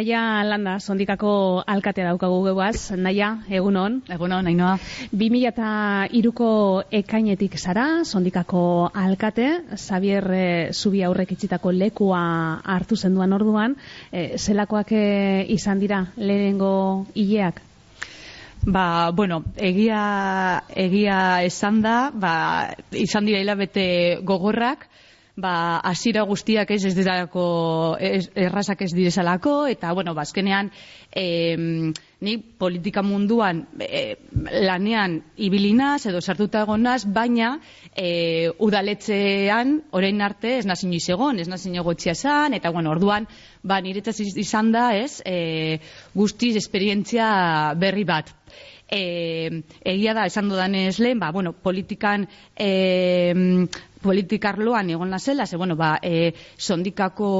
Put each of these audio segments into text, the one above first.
Naia landa, sondikako alkate daukagu geguaz. Naia, egunon. Egunon, nainoa. 2002ko ekainetik zara, sondikako alkate, Xavier e, Zubi aurrek itxitako lekua hartu zenduan orduan. E, zelakoak e, izan dira lehenengo hileak? Ba, bueno, egia, egia esan da, ba, izan dira hilabete gogorrak, ba, asira guztiak ez ez dirako, errazak ez direzalako, eta, bueno, bazkenean, ba, ni politika munduan e, lanean ibilinaz edo sartuta egonaz, baina e, udaletzean, orain arte, ez nazin egon, ez nazin egotxia esan, eta, bueno, orduan, ba, niretzaz izan da, ez, e, guztiz esperientzia berri bat. E, egia da, esan dudan ez lehen, ba, bueno, politikan e, politikarloan egon nazela, ze, bueno, ba, e, sondikako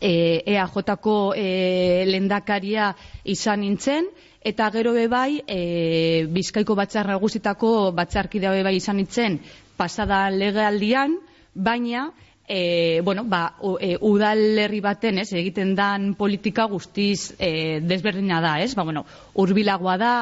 e, EAJ-ko e, lendakaria izan nintzen, eta gero bebai, e, bizkaiko batzarra guzitako batzarkidea bebai izan nintzen, pasada legealdian, baina, e, bueno, ba, e, udalerri baten, ez, egiten dan politika guztiz e, desberdina da, ez? Ba, bueno, urbilagoa da,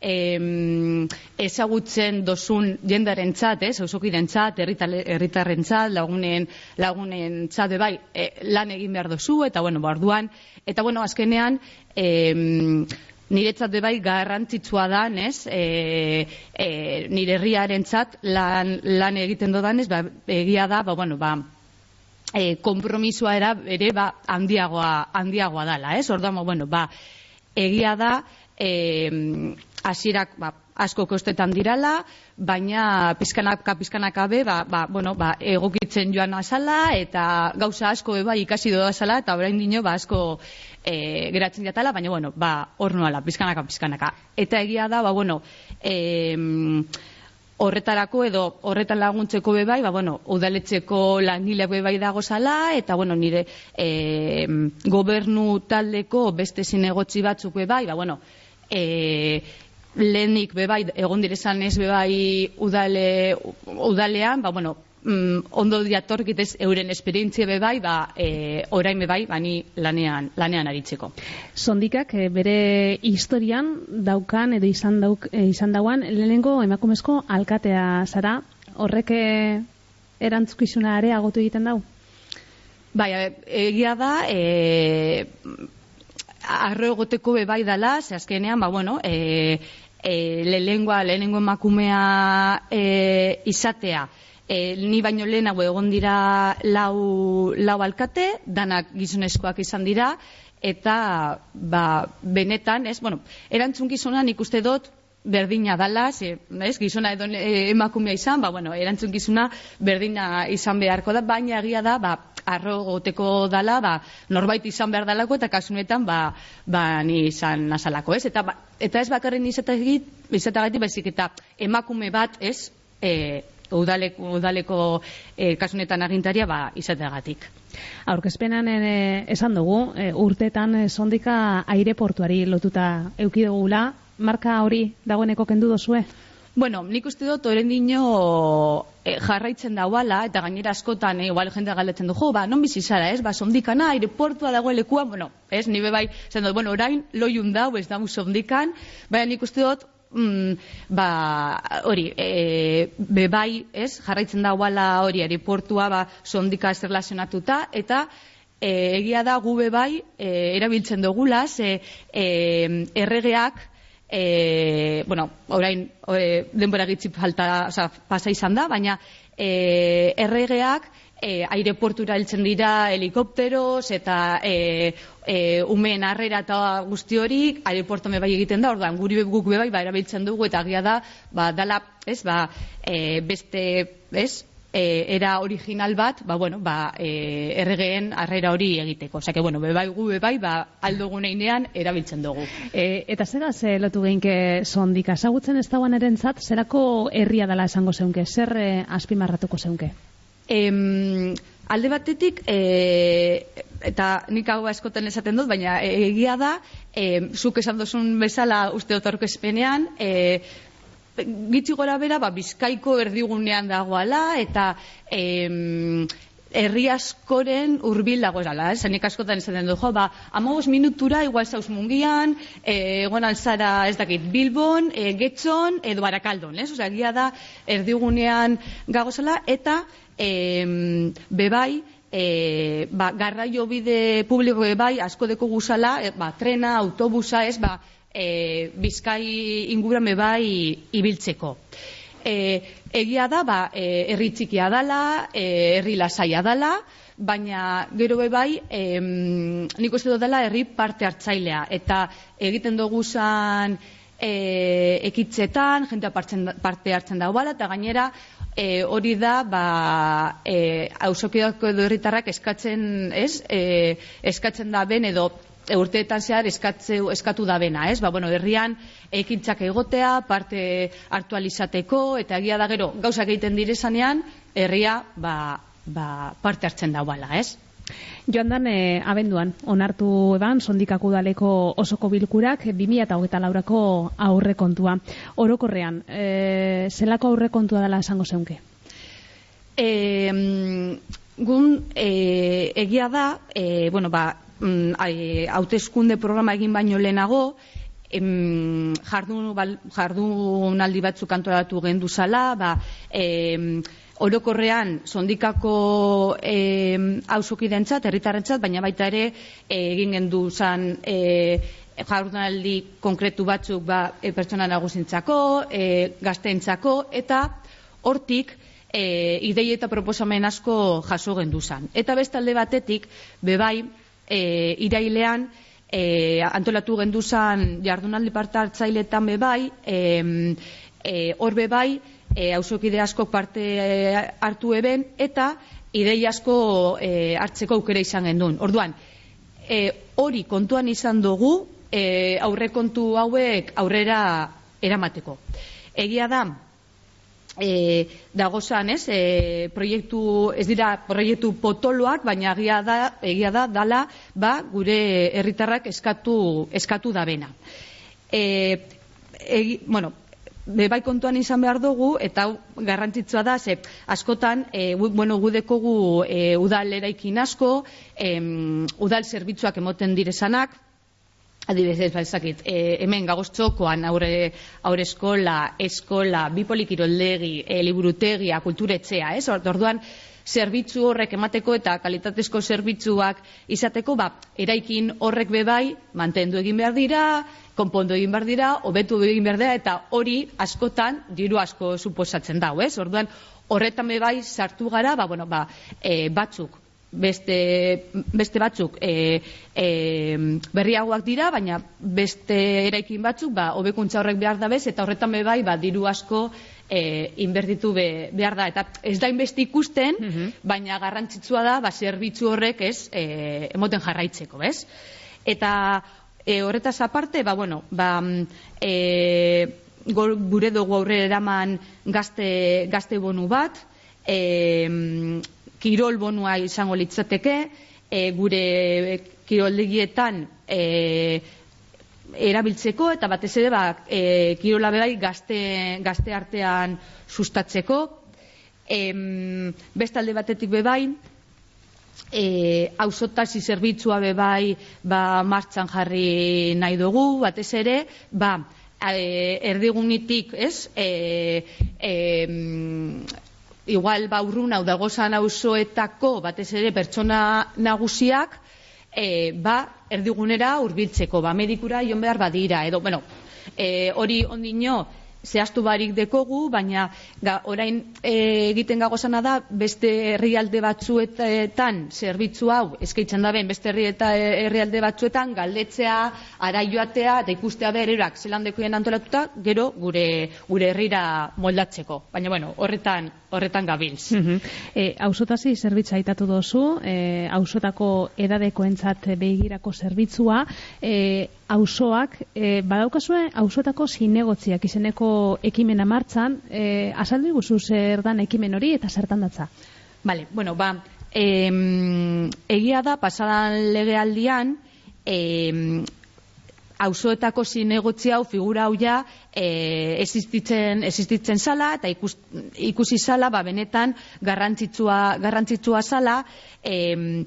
em, ezagutzen dozun jendaren txat, ez, ausokiren txat, erritarren txat, lagunen, lagunen txat, bai, e, lan egin behar dozu, eta, bueno, barduan, eta, bueno, azkenean, em, niretzat bai garrantzitsua da, ez, e, e, nire herriaren txat, lan, lan egiten dodanez, ba, egia da, ba, bueno, ba, e, kompromisoa era ere ba handiagoa handiagoa dala, ez? Orduan, bueno, ba, egia da, eh hasierak ba, asko kostetan dirala, baina pizkanaka pizkanaka be ba, ba, bueno, ba, egokitzen joan azala eta gauza asko eba ikasi doa azala eta orain dino ba, asko e, geratzen jatala, baina bueno, ba, hor nuala, pizkanaka pizkanaka. Eta egia da, ba, bueno, e, horretarako edo horretan laguntzeko be bai, ba, bueno, udaletxeko langileak be bai dago zala, eta bueno, nire e, gobernu taldeko beste zinegotzi batzuk be bai, ba, bueno, e, lehenik bebai, egon direzan ez bebai udale, udalean, ba, bueno, mm, ondo diatorkit ez euren esperientzia bebai, ba, e, orain bebai, bani lanean, lanean aritzeko. Sondikak, e, bere historian daukan edo izan, dauk, e, izan dauan, lehenengo emakumezko alkatea zara, horrek e, erantzukizuna ere agotu egiten dau? Bai, egia da, e, arro egoteko bebai dala, ze azkenean, ba, bueno, e, e, lehenengoa, lehenengo emakumea e, izatea, e, ni baino lehenago egon dira lau, lau alkate, danak gizonezkoak izan dira, eta ba, benetan, ez, bueno, erantzun gizonan ikuste dut, berdina dala, ze, ez, gizona edo e, emakumea izan, ba, bueno, erantzun gizuna berdina izan beharko da, baina egia da, ba, arro goteko dala, ba, norbait izan behar dalako, eta kasunetan, ba, ba ni izan nazalako, ez? Eta, ba, eta ez bakarren izatagatik, baizik, eta emakume bat, ez, e, udaleko, udaleko e, kasunetan agintaria, ba, izateagatik. Aurkezpenan e, esan dugu, e, urtetan e, sondika aireportuari lotuta eukidugula, marka hori dagoeneko kendu dozue? Bueno, nik uste dut oren dino e, jarraitzen dauala, eta gainera askotan, e, igual jende galetzen du, jo, ba, non bizi zara, ez, ba, sondikana, aireportua dagoen lekua, bueno, ez, nire bai, zen dut, bueno, orain, loiun dau, ez da, sondikan, baina nik uste dut, mm, ba, hori, e, be bai, ez, jarraitzen dauala hori, aireportua, ba, sondika ez relazionatuta, eta, e, egia da, gu be bai, e, erabiltzen dugula, ze, e, erregeak, e, bueno, orain e, denbora gitzi falta, oza, pasa izan da, baina e, erregeak e, aireportura heltzen dira helikopteros eta e, e, umeen harrera eta guzti hori aireporto bai egiten da, orduan guri guk bai, ba, erabiltzen dugu eta agia da, ba, dala, ez, ba, e, beste, ez, e, era original bat, ba, bueno, ba, e, erregeen arrera hori egiteko. Osea, que, bueno, bebai gu, bebai, ba, aldogun einean, erabiltzen dugu. E, eta zera ze lotu geinke sondika, ezagutzen ez dagoen erentzat, zerako herria dela esango zeunke, zer e, azpimarratuko zeunke? Em, alde batetik, e, eta nik hau eskoten esaten dut, baina egia da, e, zuk esan dozun bezala uste otorko espenean, e, gitzi gora bera, ba, bizkaiko erdigunean dagoala, eta em, herri askoren hurbil dago esala, eh? Zenik askotan esaten du, jo, ba, amabos minutura igual zauz mungian, e, egon alzara ez dakit Bilbon, e, Getxon, edo Barakaldon, ez? Osea, gia da, erdigunean gagozala, eta e, bebai, e, ba, garraio bide publiko bebai, asko deko guzala, e, ba, trena, autobusa, ez, ba, e, bizkai inguran bebai ibiltzeko. E, egia da, ba, herri txikia dala, herri lasaia dala, baina gero be bai, e, nik uste dela herri parte hartzailea, eta egiten dugu zan e, ekitzetan, jente parte hartzen dago bala, eta gainera, E, hori da, ba, e, edo herritarrak eskatzen, ez, e, eskatzen da ben edo urteetan zehar eskatzeu, eskatu da bena, ez? Ba, bueno, herrian ekintzak egotea, parte aktualizateko, eta egia da gero, gauzak egiten direzanean, herria ba, ba, parte hartzen da bala, ez? Joan dan, e, abenduan, onartu eban, sondikako daleko osoko bilkurak, 2000 eta laurako aurre kontua. Orokorrean, e, zelako aurre kontua dela esango zeunke? E, gun, e, egia da, e, bueno, ba, mm, hauteskunde programa egin baino lehenago, em, jardun, bal, jardun batzuk antolatu gendu zala, ba, em, orokorrean sondikako em, hausokidentzat, herritarrentzat, baina baita ere egin gendu zan e, jardunaldi konkretu batzuk ba, e, pertsona nagusintzako, e, gazteentzako, eta hortik e, idei eta proposamen asko jaso gendu zan. Eta bestalde batetik, bebai, e, irailean e, antolatu genduzan jardunaldi parte hartzailetan bebai e, e, hor bebai e, hausokide asko parte hartu eben eta idei asko e, hartzeko aukera izan gendun. Orduan, e, hori kontuan izan dugu e, aurrekontu hauek aurrera eramateko. Egia da, e, dagozan, ez, e, proiektu, ez dira proiektu potoloak, baina egia da, egia da, dala, ba, gure herritarrak eskatu, eskatu da bena. E, egi, bueno, bai kontuan izan behar dugu, eta garrantzitsua da, ze, askotan, e, bueno, gudekogu e, udal eraikin asko, e, udal zerbitzuak emoten direzanak, adibidez, ba, ezakit, e, hemen gagoztxokoan aurre, aurre eskola, eskola, bipolikiroldegi, e, liburutegia, kulturetxea, ez? Orduan, zerbitzu horrek emateko eta kalitatezko zerbitzuak izateko, ba, eraikin horrek bebai, mantendu egin behar dira, konpondu egin behar dira, hobetu egin behar dira, eta hori askotan, diru asko suposatzen dau, ez? Orduan, horretan bebai sartu gara, ba, bueno, ba, e, batzuk, beste, beste batzuk e, e, berriagoak dira, baina beste eraikin batzuk ba, hobekuntza horrek behar da bez, eta horretan be bai, ba, diru asko e, inbertitu be, behar da. Eta ez da inbesti ikusten, mhm. baina garrantzitsua da, ba, zerbitzu horrek ez, e, emoten jarraitzeko, bez? Eta e, horretaz aparte, ba, bueno, ba, e, gure dugu aurre eraman gazte, gazte bonu bat, e, kirol bonua izango litzateke, e, gure kiroldegietan e, erabiltzeko eta batez ere ba, e, kirola bebai gazte, gazte artean sustatzeko. E, bestalde batetik bebai, e, ausotasi zerbitzua bebai ba, martxan jarri nahi dugu, batez ere, ba, e, erdigunitik, ez, e, e, igual ba urrun hau dagozan auzoetako batez ere pertsona nagusiak e, ba erdigunera hurbiltzeko ba medikura ion behar badira edo bueno e, hori ondino zehaztu barik dekogu, baina ga, orain e, egiten gagozana da beste herrialde batzuetan zerbitzu hau eskaitzen da ben beste herri eta herrialde batzuetan galdetzea, araioatea eta ikustea bererak zelandekoen antolatuta, gero gure gure herrira moldatzeko. Baina bueno, horretan horretan gabilz. Mm -hmm. e, ausotasi zerbitza aitatu dozu, e, ausotako edadekoentzat begirako zerbitzua, e, auzoak e, badaukazue ausotako zinegotziak izeneko ekimena martzan, e, azaldu iguzu zer dan ekimen hori eta zertan datza? Vale, bueno, ba, e, egia da, pasadan legealdian, e, auzoetako zinegotzi hau figura hau ja e, existitzen, existitzen sala eta ikus, ikusi sala ba, benetan garrantzitsua, garrantzitsua sala e,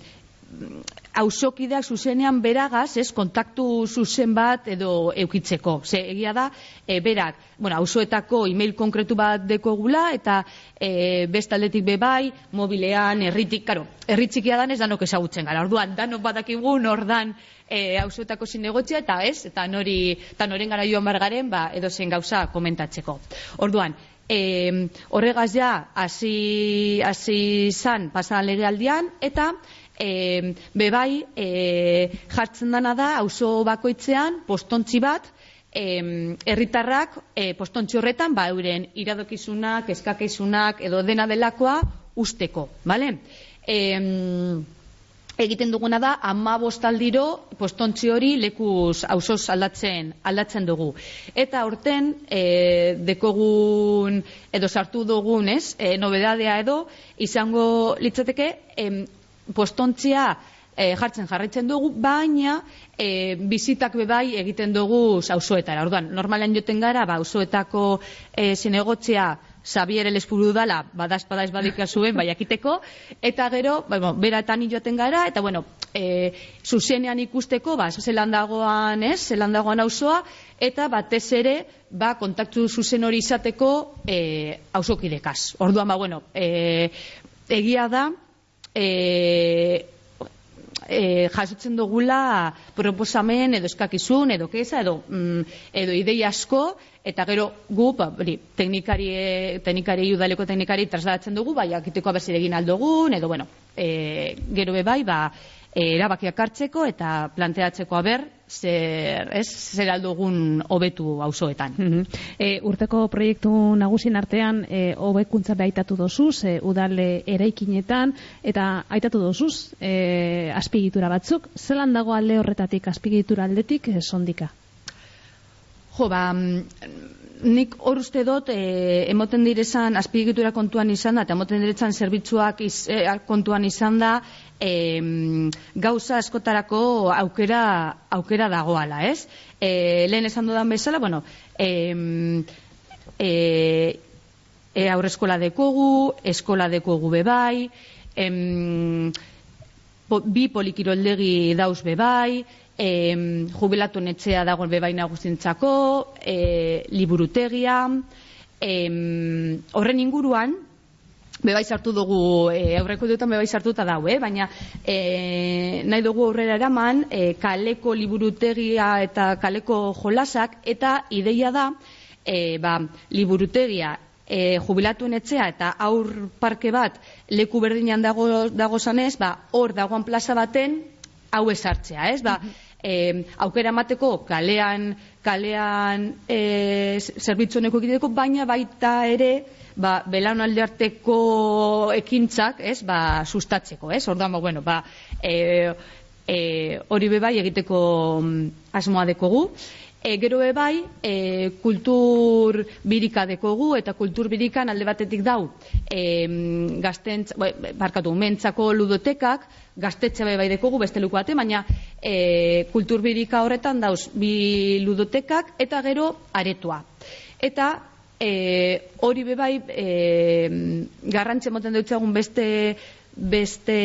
auzokideak zuzenean beragaz, ez, kontaktu zuzen bat edo eukitzeko. Ze, egia da, e, berak, bueno, auzoetako email konkretu bat dekogula eta e, bestaldetik bebai, mobilean, erritik, karo, erritzikia dan ez danok ezagutzen gara. Orduan, danok badakigu, nordan e, auzoetako zinegotzia eta ez, eta nori, eta noren gara joan bargaren, ba, edo zen gauza komentatzeko. Orduan, e, horregaz ja, hasi hasi zan pasan legealdian, eta e, bebai e, jartzen dana da auzo bakoitzean postontzi bat e, herritarrak e, postontzi horretan ba euren iradokizunak, eskakizunak edo dena delakoa usteko, bale? E, egiten duguna da ama bostaldiro postontzi hori lekuz auzoz aldatzen aldatzen dugu. Eta horten e, dekogun edo sartu dugun, ez, e, nobedadea edo izango litzateke em, postontzia e, jartzen jarraitzen dugu, baina e, bizitak bebai egiten dugu auzoetara. Orduan, normalen joten gara, ba, auzoetako e, zinegotzea Xavier el espuru dala, badaz, badaz, badika zuen, baiakiteko, eta gero, bueno, bera eta joten gara, eta bueno, e, zuzenean ikusteko, ba, zelan dagoan, ez, zelan dagoan auzoa, eta batez ere, ba, kontaktu zuzen hori izateko, e, auzokidekaz. Orduan, ba, bueno, e, egia da, e, e, jasotzen dugula proposamen edo eskakizun edo keza edo, mm, edo idei asko eta gero gu ba, teknikari, teknikari udaleko teknikari trasladatzen dugu bai akiteko abertziregin aldogun edo bueno e, gero be bai ba, e, erabakiak hartzeko eta planteatzeko aber zer, ez, zer aldugun hobetu auzoetan. Mm urteko proiektu nagusin artean e, hobekuntza behitatu dozuz, e, udale eraikinetan, eta aitatu dozuz e, azpigitura batzuk. Zelan dago alde horretatik azpigitura aldetik e, sondika? Jo, ba, nik hor uste dut, e, emoten direzan azpigitura kontuan izan da, eta emoten direzan zerbitzuak iz, e, kontuan izan da, e, gauza askotarako aukera, aukera dagoala, ez? E, lehen esan dudan bezala, bueno, e, e, e, aurreskola dekogu, eskola dekogu bebai, em, bi polikiroldegi dauz bebai, e, jubilatu netxea dagoen bebaina guztintzako, e, liburutegia, e, horren inguruan, bebai sartu dugu, e, aurreko dutan bebai sartu eta dau, eh? baina e, nahi dugu aurrera eraman, e, kaleko liburutegia eta kaleko jolasak, eta ideia da, e, ba, liburutegia e, jubilatuen etxea eta aur parke bat leku berdinean dago, dago zanez, ba, hor dagoan plaza baten hau esartzea, ez? Ba, mhm e, aukera mateko kalean kalean e, zerbitzu honeko egiteko, baina baita ere ba, belaunalde arteko ekintzak, ez, ba, sustatzeko, ez, orduan, ba, bueno, ba, e, e, hori bebai egiteko mm, asmoa dekogu, E, gero bai, e, kultur birika dekogu, eta kultur birikan alde batetik dau, e, gaztentz, barkatu, mentzako ludotekak, gaztetxe bai dekogu, beste luku bate, baina e, kultur birika horretan dauz, bi ludotekak, eta gero aretua. Eta e, hori bebai, e, garrantze moten dutxagun beste, beste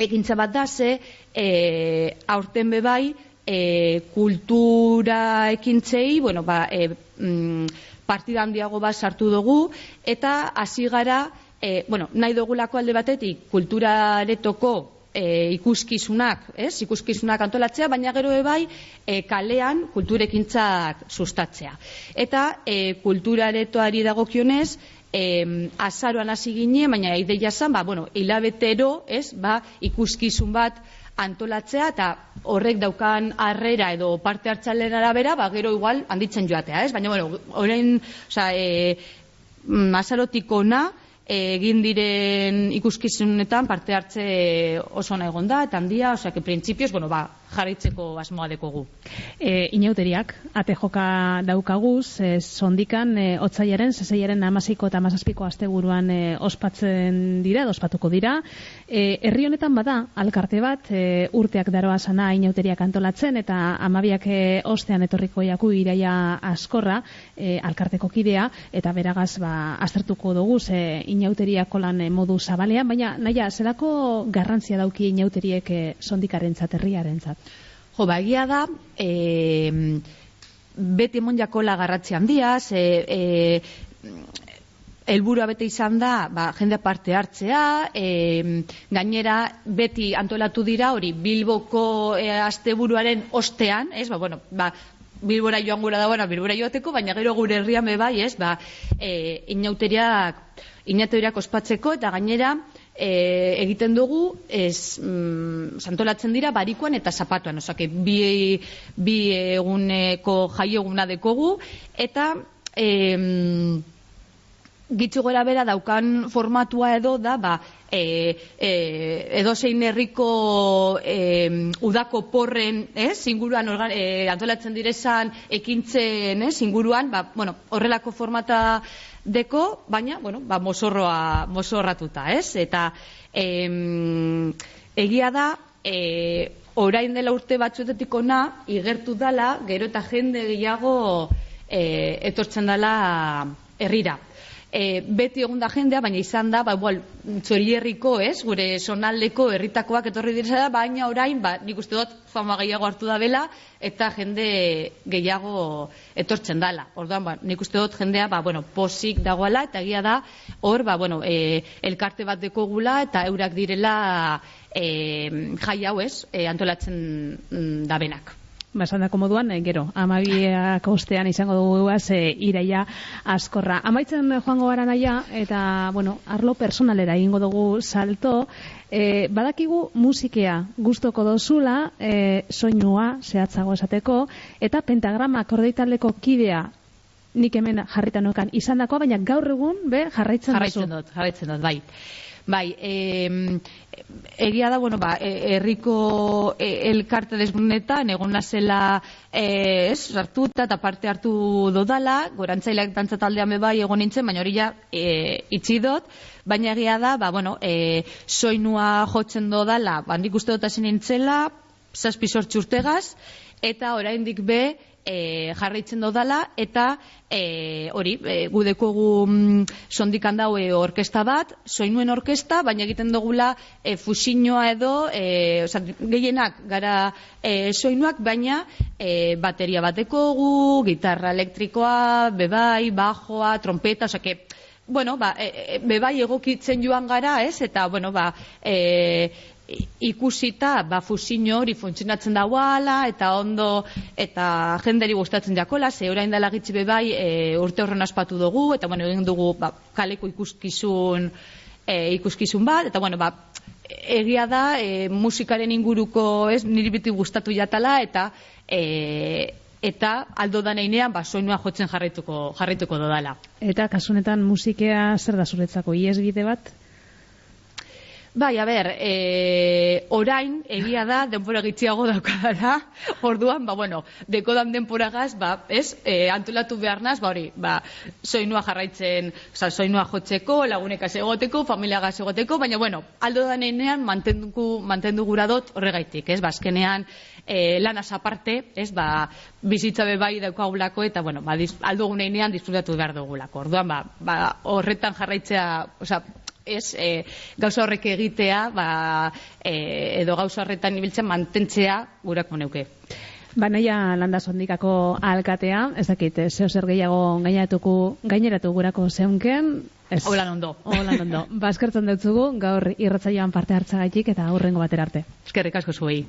ekintza bat da, ze, e, aurten bebai, e, kultura ekintzei, bueno, ba, e, mm, partida handiago bat sartu dugu, eta hasi gara, e, bueno, nahi dugulako alde batetik, kulturaretoko e, ikuskizunak, ez? ikuskizunak antolatzea, baina gero ebai e, kalean kulturekintzak sustatzea. Eta e, kulturaretoari dagokionez, e, azaroan hasi gine, baina ideia zan, ba, bueno, hilabetero, ez, ba, ikuskizun bat antolatzea eta horrek daukan harrera edo parte hartzalen arabera, ba, gero igual handitzen joatea, ez? Baina, bueno, orain, oza, e, masarotik ona, egin diren ikuskizunetan parte hartze oso ona egon da, eta handia, osea, que printzipioz, bueno, ba, jarraitzeko asmoa dekogu. E, inauteriak, ate joka daukaguz, e, sondikan, e, otzaiaren, zezeiaren amaseiko eta amazazpiko asteburuan e, ospatzen dira, ospatuko dira. E, herri honetan bada, alkarte bat, e, urteak daroa sana inauteriak antolatzen, eta amabiak e, ostean etorriko jaku iraia askorra, e, alkarteko kidea, eta beragaz, ba, aztertuko dugu, ze inauteriak lan e, modu zabalean, baina, naia, zelako garrantzia dauki inauteriek e, sondikaren herriaren zat? Jo, ba, egia da, e, beti mon jakola garratzi handia, ze, e, elburua bete izan da, ba, jende parte hartzea, e, gainera beti antolatu dira, hori Bilboko e, asteburuaren ostean, ez, ba, bueno, ba, Bilbora joan gura dagoena, Bilbora joateko, baina gero gure herrian bai, ez, ba, e, inauteriak, inauteriak ospatzeko, eta gainera, e, egiten dugu ez mm, santolatzen dira barikuan eta zapatuan, osake bi, bi eguneko jaieguna dekogu eta e, gitzu gora bera daukan formatua edo da ba, e, e, edo zein herriko e, udako porren eh, zinguruan organ, e, antolatzen direzan ekintzen eh, zinguruan ba, bueno, horrelako formata deko, baina, bueno, ba, mosorroa, mosorratuta, ez? Eta em, egia da, e, orain dela urte batzuetetik ona, igertu dala, gero eta jende gehiago e, etortzen dala herrira e, beti egun da jendea, baina izan da, ba, igual, txorierriko, ez, gure sonaldeko herritakoak etorri dira, baina orain, ba, nik uste dut fama gehiago hartu da bela, eta jende gehiago etortzen dala. Orduan, ba, nik uste dut jendea, ba, bueno, posik dagoela, eta egia da, hor, ba, bueno, e, elkarte bat dekogula, eta eurak direla e, jai hau ez, e, antolatzen mm, dabenak. Basandako moduan, e, gero, amabiak ostean izango dugu e, iraia askorra. Amaitzen joango gara naia, eta, bueno, arlo personalera egingo dugu salto, e, badakigu musikea gustoko dozula, e, soinua, zehatzago esateko, eta pentagrama kordeitaleko kidea nik hemen jarritan okan izan dako, baina gaur egun, be, jarraitzen, jarraitzen dut. Jarraitzen dut, bai. Bai, e, egia da, bueno, ba, e, erriko e, elkarte desbunetan, egon nazela, e, ez, sartuta eta parte hartu dodala, gorantzaileak dantza taldean bai egon nintzen, baina hori ja e, itxi dut, baina egia da, ba, bueno, e, soinua jotzen dodala, bandik uste dut hasi nintzela, zazpi urtegaz, eta oraindik be, e, jarraitzen dodala eta e, hori e, gudekogu mm, sondikan dau e, orkesta bat, soinuen orkesta, baina egiten dugula e, fusiñoa edo e, oza, gehienak gara e, soinuak, baina e, bateria batekogu, gitarra elektrikoa, bebai, bajoa, trompeta, oza, que, bueno, ba, e, e, bebai egokitzen joan gara, ez, eta, bueno, ba, e, ikusita ba fusiño hori funtzionatzen dagoala eta ondo eta jenderi gustatzen jakola ze orain dela gitzi be bai e, urte horren aspatu dugu eta bueno egin dugu ba, kaleko ikuskizun e, ikuskizun bat eta bueno ba egia da e, musikaren inguruko ez niri biti gustatu jatala eta e, eta aldo da neinean ba soinua jotzen jarraituko jarraituko dodala. Eta kasunetan musikea zer da zuretzako iesbide bat Bai, a ber, e, orain, egia da, denpora gitziago daukadara, orduan, ba, bueno, dekodan denporagaz, ba, ez, e, antolatu beharnaz, ba, hori, ba, soinua jarraitzen, oza, soinua jotzeko, laguneka egoteko, familia egoteko, baina, bueno, aldo da nenean, mantendu, gura dut horregaitik, ez, bazkenean, e, lanas aparte, ez, ba, bizitza bai daukagulako, eta, bueno, ba, aldo gunean disfrutatu behar dugulako, orduan, ba, ba, horretan jarraitzea, oza, ez, e, gauza horrek egitea, ba, e, edo gauza horretan ibiltzen mantentzea gurako neuke. Banaia landa sondikako alkatea, ez dakit, eh, zeo zer gehiago gaineratuko gaineratu gurako zeunken, ez. Hola ondo. Hola ondo. Baskertzen dutzugu, gaur irratzaioan parte hartzagaitik eta aurrengo batera arte. Eskerrik asko zuei.